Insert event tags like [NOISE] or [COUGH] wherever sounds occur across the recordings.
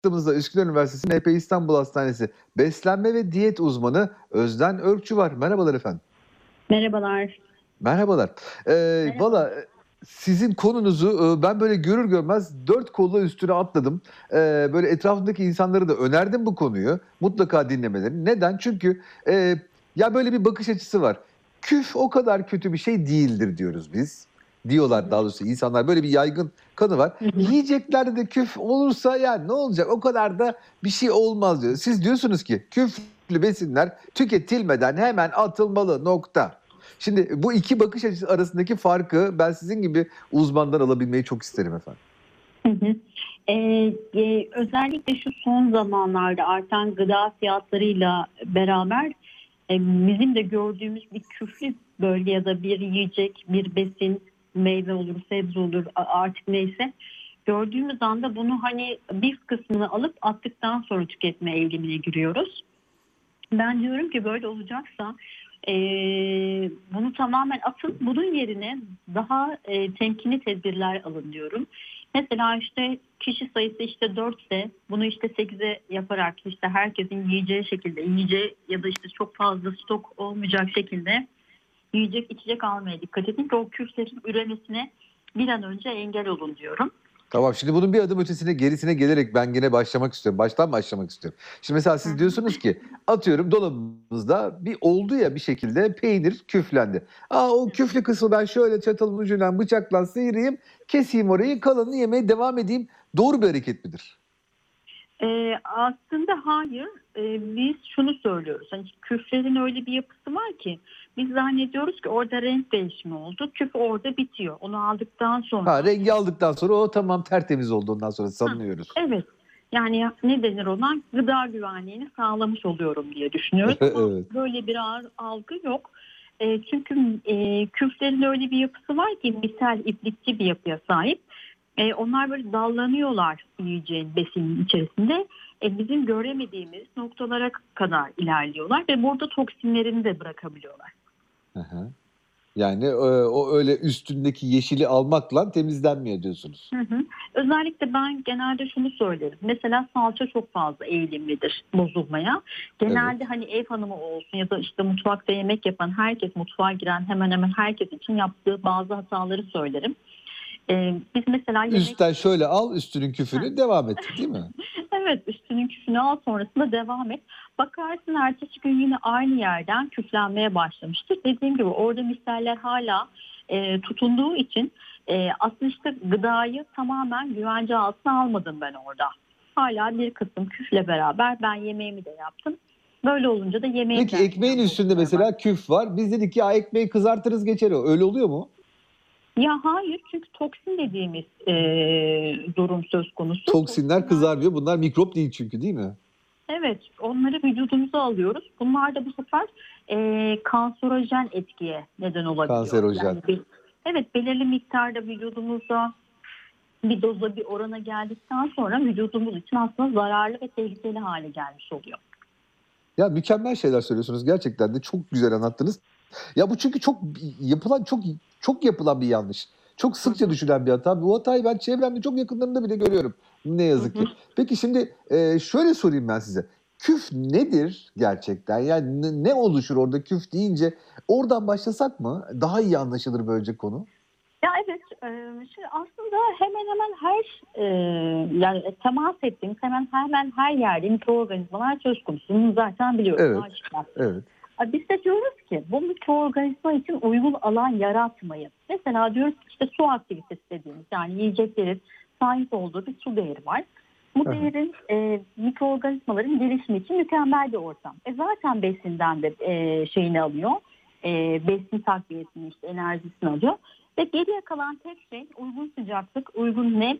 Hattımızda Üsküdar Üniversitesi NP İstanbul Hastanesi beslenme ve diyet uzmanı Özden Örkçü var. Merhabalar efendim. Merhabalar. Merhabalar. Ee, Valla e, sizin konunuzu e, ben böyle görür görmez dört kolla üstüne atladım. Ee, böyle etrafındaki insanları da önerdim bu konuyu. Mutlaka dinlemelerini. Neden? Çünkü e, ya böyle bir bakış açısı var. Küf o kadar kötü bir şey değildir diyoruz biz. Diyorlar daha doğrusu insanlar böyle bir yaygın kanı var. Yiyeceklerde de küf olursa ya ne olacak o kadar da bir şey olmaz diyor. Siz diyorsunuz ki küflü besinler tüketilmeden hemen atılmalı nokta. Şimdi bu iki bakış açısı arasındaki farkı ben sizin gibi uzmandan alabilmeyi çok isterim efendim. Hı hı. Ee, e, özellikle şu son zamanlarda artan gıda fiyatlarıyla beraber e, bizim de gördüğümüz bir küflü bölge ya da bir yiyecek, bir besin, meyve olur, sebze olur artık neyse gördüğümüz anda bunu hani bir kısmını alıp attıktan sonra tüketme eğilimine giriyoruz. Ben diyorum ki böyle olacaksa e, bunu tamamen atın. Bunun yerine daha e, temkinli tedbirler alın diyorum. Mesela işte kişi sayısı işte 4 ise bunu işte 8'e yaparak işte herkesin yiyeceği şekilde yiyeceği ya da işte çok fazla stok olmayacak şekilde yiyecek içecek almaya dikkat edin ki o küflerin üremesine bir an önce engel olun diyorum. Tamam şimdi bunun bir adım ötesine gerisine gelerek ben yine başlamak istiyorum. Baştan başlamak istiyorum. Şimdi mesela siz diyorsunuz ki atıyorum dolabımızda bir oldu ya bir şekilde peynir küflendi. Aa o küflü kısmı ben şöyle çatalın ucuyla bıçakla sıyırayım, keseyim orayı, kalanını yemeye devam edeyim. Doğru bir hareket midir? Ee, aslında hayır. Ee, biz şunu söylüyoruz. Hani küflerin öyle bir yapısı var ki biz zannediyoruz ki orada renk değişimi oldu. Küf orada bitiyor. Onu aldıktan sonra. Ha rengi aldıktan sonra o tamam tertemiz oldu ondan sonra sanıyoruz. Evet. Yani ne denir ona? Gıda güvenliğini sağlamış oluyorum diye düşünüyoruz. [LAUGHS] Evet. böyle bir ağır algı yok. E, çünkü e, küflerin öyle bir yapısı var ki misal iplikçi bir yapıya sahip. E, onlar böyle dallanıyorlar yiyeceğin besinin içerisinde. E, bizim göremediğimiz noktalara kadar ilerliyorlar ve burada toksinlerini de bırakabiliyorlar. Hı hı. Yani e, o öyle üstündeki yeşili almakla temizlenmiyor diyorsunuz. Hı hı. Özellikle ben genelde şunu söylerim. Mesela salça çok fazla eğilimlidir bozulmaya. Genelde hani ev hanımı olsun ya da işte mutfakta yemek yapan herkes, mutfağa giren hemen hemen herkes için yaptığı bazı hataları söylerim. Ee, biz mesela yemek... Üstten şöyle al üstünün küfünü devam et değil mi? [LAUGHS] Evet üstünün küfünü al sonrasında devam et. Bakarsın ertesi gün yine aynı yerden küflenmeye başlamıştır. Dediğim gibi orada misaller hala e, tutunduğu için e, aslında işte gıdayı tamamen güvence altına almadım ben orada. Hala bir kısım küfle beraber ben yemeğimi de yaptım. Böyle olunca da yemeği Peki ekmeğin üstünde mesela küf var. Biz dedik ki "Aa, ekmeği kızartırız geçer o. Öyle oluyor mu? Ya hayır çünkü toksin dediğimiz e, durum söz konusu. Toksinler kızarmıyor. Bunlar mikrop değil çünkü değil mi? Evet, onları vücudumuza alıyoruz. Bunlar da bu sefer e, kanserojen etkiye neden olabiliyor. Kanserojen. Yani bir- evet, belirli miktarda vücudumuzda bir doza bir orana geldikten sonra vücudumuz için aslında zararlı ve tehlikeli hale gelmiş oluyor. Ya mükemmel şeyler söylüyorsunuz. Gerçekten de çok güzel anlattınız. Ya bu çünkü çok yapılan çok çok yapılan bir yanlış. Çok sıkça düşünen bir hata. Bu hatayı ben çevremde çok yakınlarında bile görüyorum. Ne yazık ki. Peki şimdi e, şöyle sorayım ben size. Küf nedir gerçekten? Yani ne, ne oluşur orada küf deyince? Oradan başlasak mı? Daha iyi anlaşılır böylece konu. Ya evet, e, şimdi aslında hemen hemen her e, yani temas ettiğimiz hemen hemen her yerde mikroorganizmalar söz konusu. Bunu zaten biliyoruz. Evet. Evet. Biz de diyoruz ki bu mikroorganizma için uygun alan yaratmayın. Mesela diyoruz işte su aktivitesi dediğimiz yani yiyeceklerin sahip olduğu bir su değeri var. Bu hı. değerin e, mikroorganizmaların gelişimi için mükemmel bir ortam. E zaten besinden de e, şeyini alıyor. E, besin takviyesini işte enerjisini alıyor. Ve geriye kalan tek şey uygun sıcaklık, uygun nem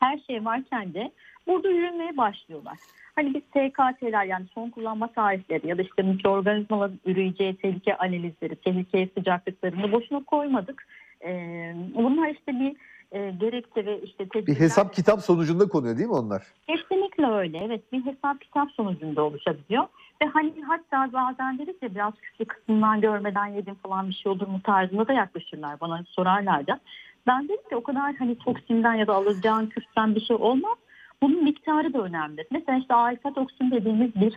her şey varken de burada yürümeye başlıyorlar. Hani biz TKT'ler yani son kullanma tarihleri ya da işte mikroorganizmaların üreyeceği tehlike analizleri, tehlike sıcaklıklarını boşuna koymadık. Ee, bunlar işte bir e, gerekçe ve işte Bir tedbirler. hesap kitap sonucunda konuyor değil mi onlar? Kesinlikle öyle. Evet bir hesap kitap sonucunda oluşabiliyor. Ve hani hatta bazen dedik ya biraz küçük kısmından görmeden yedim falan bir şey olur mu tarzında da yaklaşırlar bana sorarlar da. Ben dedim ki o kadar hani toksinden ya da alacağın küften bir şey olmaz. Bunun miktarı da önemli. Mesela işte alfa-toksin dediğimiz bir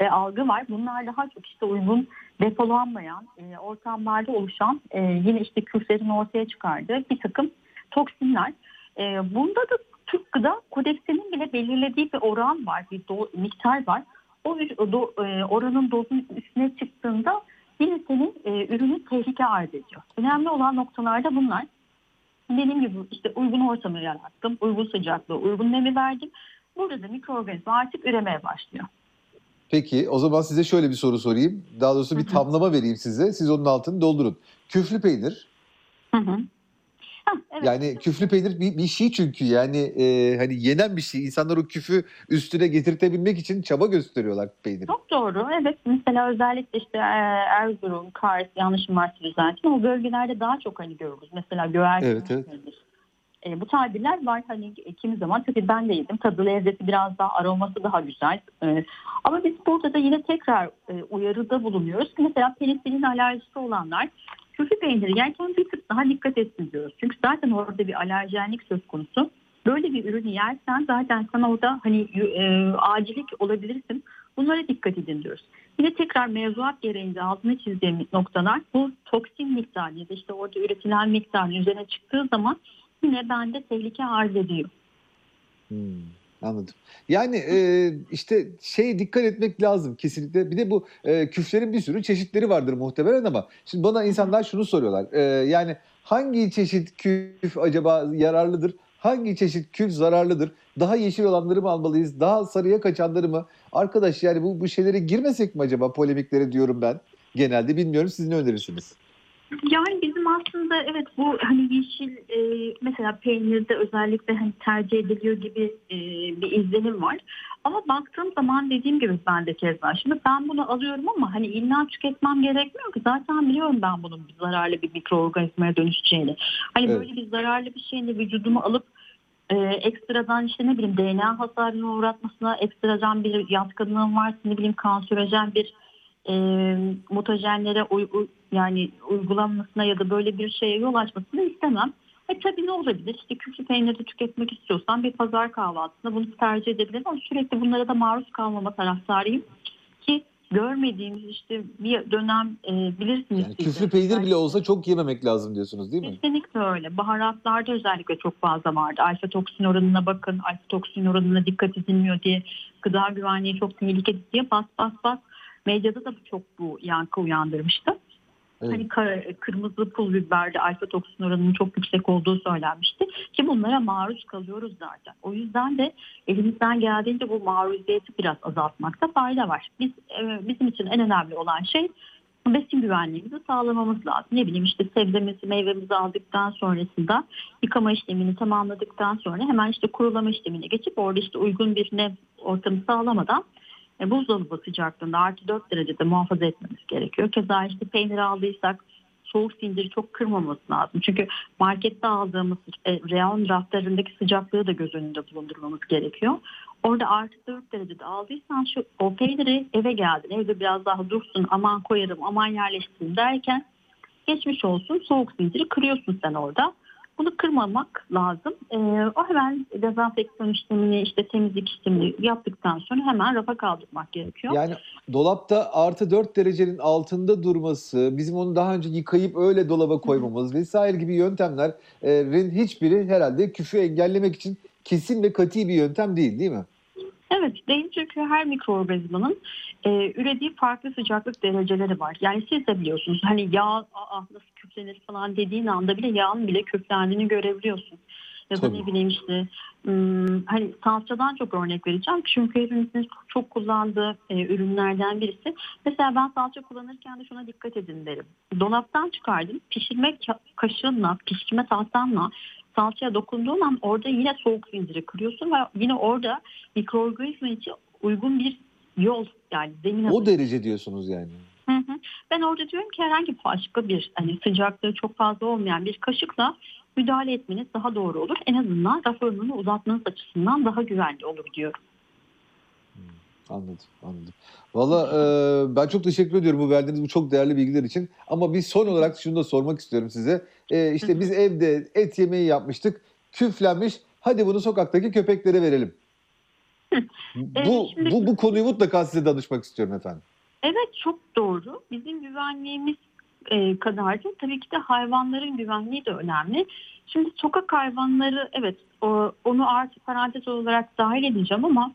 e, algı var. Bunlar daha çok işte uygun depolanmayan, e, ortamlarda oluşan e, yine işte küflerin ortaya çıkardığı bir takım toksinler. E, bunda da Türk Gıda Kodeksinin bile belirlediği bir oran var, bir do- miktar var. O do- e, oranın dozun üstüne çıktığında yine senin e, ürünü tehlike arz ediyor. Önemli olan noktalarda bunlar. Dediğim gibi işte uygun ortamı yarattım, uygun sıcaklığı, uygun nemi verdim. Burada da mikroorganizma artık üremeye başlıyor. Peki o zaman size şöyle bir soru sorayım. Daha doğrusu bir tamlama vereyim size. Siz onun altını doldurun. Küflü peynir. Hı hı. [LAUGHS] Evet. Yani küflü peynir bir, bir şey çünkü yani e, hani yenen bir şey. İnsanlar o küfü üstüne getirtebilmek için çaba gösteriyorlar peyniri. Çok doğru. Evet. Mesela özellikle işte e, Erzurum, Kars, yanlışım varsa düzeltin. O bölgelerde daha çok hani görürüz. Mesela göğersin. Evet, evet. E, bu tabirler var hani kimi zaman tabii ben de yedim. Tadı lezzeti biraz daha aroması daha güzel. E, ama biz burada da yine tekrar e, uyarıda bulunuyoruz. Mesela penisilin alerjisi olanlar küflü peyniri yerken bir tık daha dikkat etsin diyoruz. Çünkü zaten orada bir alerjenlik söz konusu. Böyle bir ürünü yersen zaten sana orada hani e, acilik olabilirsin. Bunlara dikkat edin diyoruz. Yine tekrar mevzuat gereğince altını çizdiğimiz noktalar bu toksin miktarı ya da işte orada üretilen miktarın üzerine çıktığı zaman yine bende tehlike arz ediyor. Hmm, anladım. Yani e, işte şey dikkat etmek lazım kesinlikle. Bir de bu e, küflerin bir sürü çeşitleri vardır muhtemelen ama şimdi bana insanlar şunu soruyorlar. E, yani hangi çeşit küf acaba yararlıdır? Hangi çeşit küf zararlıdır? Daha yeşil olanları mı almalıyız? Daha sarıya kaçanları mı? Arkadaş yani bu, bu şeylere girmesek mi acaba polemiklere diyorum ben. Genelde bilmiyorum siz ne önerirsiniz? Yani bizim aslında evet bu hani yeşil e, mesela peynirde özellikle hani tercih ediliyor gibi e, bir izlenim var. Ama baktığım zaman dediğim gibi ben de keza şimdi ben bunu alıyorum ama hani illa tüketmem gerekmiyor ki zaten biliyorum ben bunun bir zararlı bir mikroorganizmaya dönüşeceğini. Hani Evet. böyle bir zararlı bir şeyin de vücuduma alıp e, ekstradan işte ne bileyim DNA hasarına uğratmasına ekstradan bir yatkınlığım varsa ne bileyim kanserojen bir e, mutajenlere uy- uy- yani uygulanmasına ya da böyle bir şeye yol açmasını istemem. E tabii ne olabilir? İşte küflü peyniri tüketmek istiyorsan bir pazar kahvaltısında bunu tercih edebilirim ama sürekli bunlara da maruz kalmama taraftarıyım. Ki görmediğimiz işte bir dönem e, bilirsiniz. Yani küflü peynir bile olsa çok yememek lazım diyorsunuz değil mi? Kesinlikle öyle. Baharatlarda özellikle çok fazla vardı. Alfa toksin oranına bakın. Alfa toksin oranına dikkat edilmiyor diye gıda güvenliği çok tehlikeli diye bas bas bas. Medyada da çok bu yankı uyandırmıştı. Evet. Hani kar- kırmızı pul biberde alfa toksin oranının çok yüksek olduğu söylenmişti. Ki bunlara maruz kalıyoruz zaten. O yüzden de elimizden geldiğince bu maruziyeti biraz azaltmakta fayda var. Biz e, Bizim için en önemli olan şey besin güvenliğimizi sağlamamız lazım. Ne bileyim işte sebzemizi, meyvemizi aldıktan sonrasında yıkama işlemini tamamladıktan sonra hemen işte kurulama işlemine geçip orada işte uygun bir nem ortamı sağlamadan e, buzdolabı sıcaklığında artı 4 derecede muhafaza etmemiz gerekiyor. Keza işte peynir aldıysak soğuk zinciri çok kırmaması lazım. Çünkü markette aldığımız e, reyon raflarındaki sıcaklığı da göz önünde bulundurmamız gerekiyor. Orada artı 4 derecede aldıysan şu o peyniri eve geldin. Evde biraz daha dursun aman koyarım aman yerleştireyim derken geçmiş olsun soğuk zinciri kırıyorsun sen orada. Bunu kırmamak lazım. Ee, o hemen dezenfeksiyon işlemini işte temizlik işlemini yaptıktan sonra hemen rafa kaldırmak gerekiyor. Yani dolapta artı 4 derecenin altında durması, bizim onu daha önce yıkayıp öyle dolaba koymamız vesaire gibi yöntemlerin hiçbiri herhalde küfü engellemek için kesin ve kati bir yöntem değil değil mi? Evet değil çünkü her mikroorganizmanın e, ürediği farklı sıcaklık dereceleri var. Yani siz de biliyorsunuz hani yağ aa, nasıl küflenir falan dediğin anda bile yağın bile küflendiğini görebiliyorsun. Ya da ne bileyim işte hmm, hani salçadan çok örnek vereceğim. Çünkü hepimizin çok kullandığı e, ürünlerden birisi. Mesela ben salça kullanırken de şuna dikkat edin derim. Dolaptan çıkardım. Pişirme ka- kaşığınla, pişirme tahtanla salçaya dokunduğun an orada yine soğuk zinciri kırıyorsun ve yine orada mikroorganizma için uygun bir yol yani zemin O derece diyorsunuz yani. Hı hı. Ben orada diyorum ki herhangi başka bir hani sıcaklığı çok fazla olmayan bir kaşıkla müdahale etmeniz daha doğru olur. En azından raf ömrünü uzatmanız açısından daha güvenli olur diyorum. Anladım, anladım. Valla e, ben çok teşekkür ediyorum bu verdiğiniz bu çok değerli bilgiler için. Ama bir son olarak şunu da sormak istiyorum size. E, işte biz evde et yemeği yapmıştık, küflenmiş. Hadi bunu sokaktaki köpeklere verelim. Bu, şimdi- bu, bu konuyu mutlaka size danışmak istiyorum efendim. Evet çok doğru. Bizim güvenliğimiz e, kadar da tabii ki de hayvanların güvenliği de önemli. Şimdi sokak hayvanları evet o, onu artı parantez olarak dahil edeceğim ama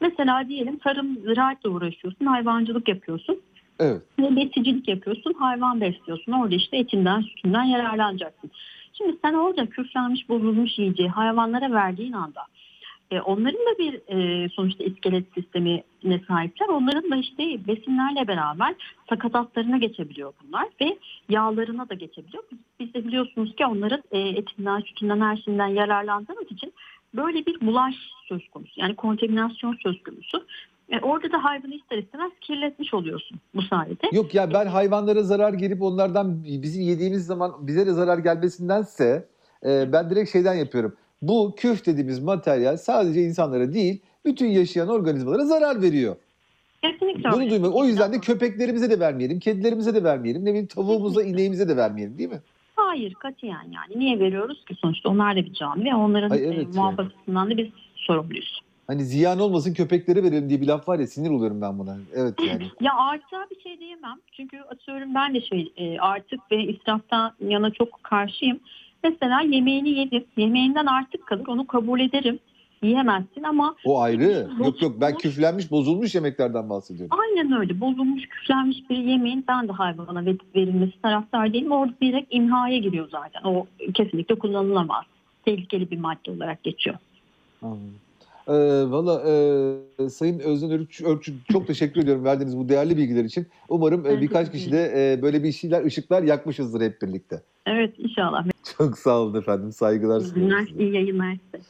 mesela diyelim tarım ziraatla uğraşıyorsun, hayvancılık yapıyorsun Evet. ve besicilik yapıyorsun, hayvan besliyorsun. Orada işte etinden, sütünden yararlanacaksın. Şimdi sen orada küflenmiş, bozulmuş yiyeceği hayvanlara verdiğin anda e, onların da bir e, sonuçta iskelet sistemine sahipler. Onların da işte besinlerle beraber sakatatlarına geçebiliyor bunlar ve yağlarına da geçebiliyor. Biz, biz de biliyorsunuz ki onların e, etinden, sütünden, her şeyinden yararlandığımız için böyle bir bulaş söz konusu. Yani kontaminasyon söz konusu. E, orada da hayvanı ister istemez kirletmiş oluyorsun bu sayede. Yok ya ben hayvanlara zarar gelip onlardan bizim yediğimiz zaman bize de zarar gelmesindense e, ben direkt şeyden yapıyorum. Bu küf dediğimiz materyal sadece insanlara değil bütün yaşayan organizmalara zarar veriyor. Kesinlikle Bunu duymak. O yüzden de köpeklerimize de vermeyelim, kedilerimize de vermeyelim, ne bileyim tavuğumuza, ineğimize de vermeyelim değil mi? Hayır katiyen yani. Niye veriyoruz ki sonuçta onlar da bir canlı ve onların Ay, e, evet muhafazasından da biz sorumluyuz. Hani ziyan olmasın köpeklere verelim diye bir laf var ya sinir oluyorum ben buna. Evet yani. [LAUGHS] Ya artığa bir şey diyemem. Çünkü atıyorum ben de şey e, artık ve israftan yana çok karşıyım. Mesela yemeğini yedim. Yemeğinden artık kalır. Onu kabul ederim. Yiyemezsin ama O ayrı. Yok yok ben küflenmiş, bozulmuş yemeklerden bahsediyorum. aynen öyle. Bozulmuş, küflenmiş bir yemeğin ben de hayvana ver- verilmesi taraftar değilim. Orada direkt imhaya giriyor zaten. O kesinlikle kullanılamaz. Tehlikeli bir madde olarak geçiyor. Anladım. Ee, Valla e, Sayın Özden Örükçü, çok teşekkür ediyorum verdiğiniz bu değerli bilgiler için. Umarım e, birkaç kişi de e, böyle bir şeyler, ışıklar yakmışızdır hep birlikte. Evet inşallah. Çok sağ olun efendim. Saygılar İyi günler, sunuyorum iyi yayınlar size.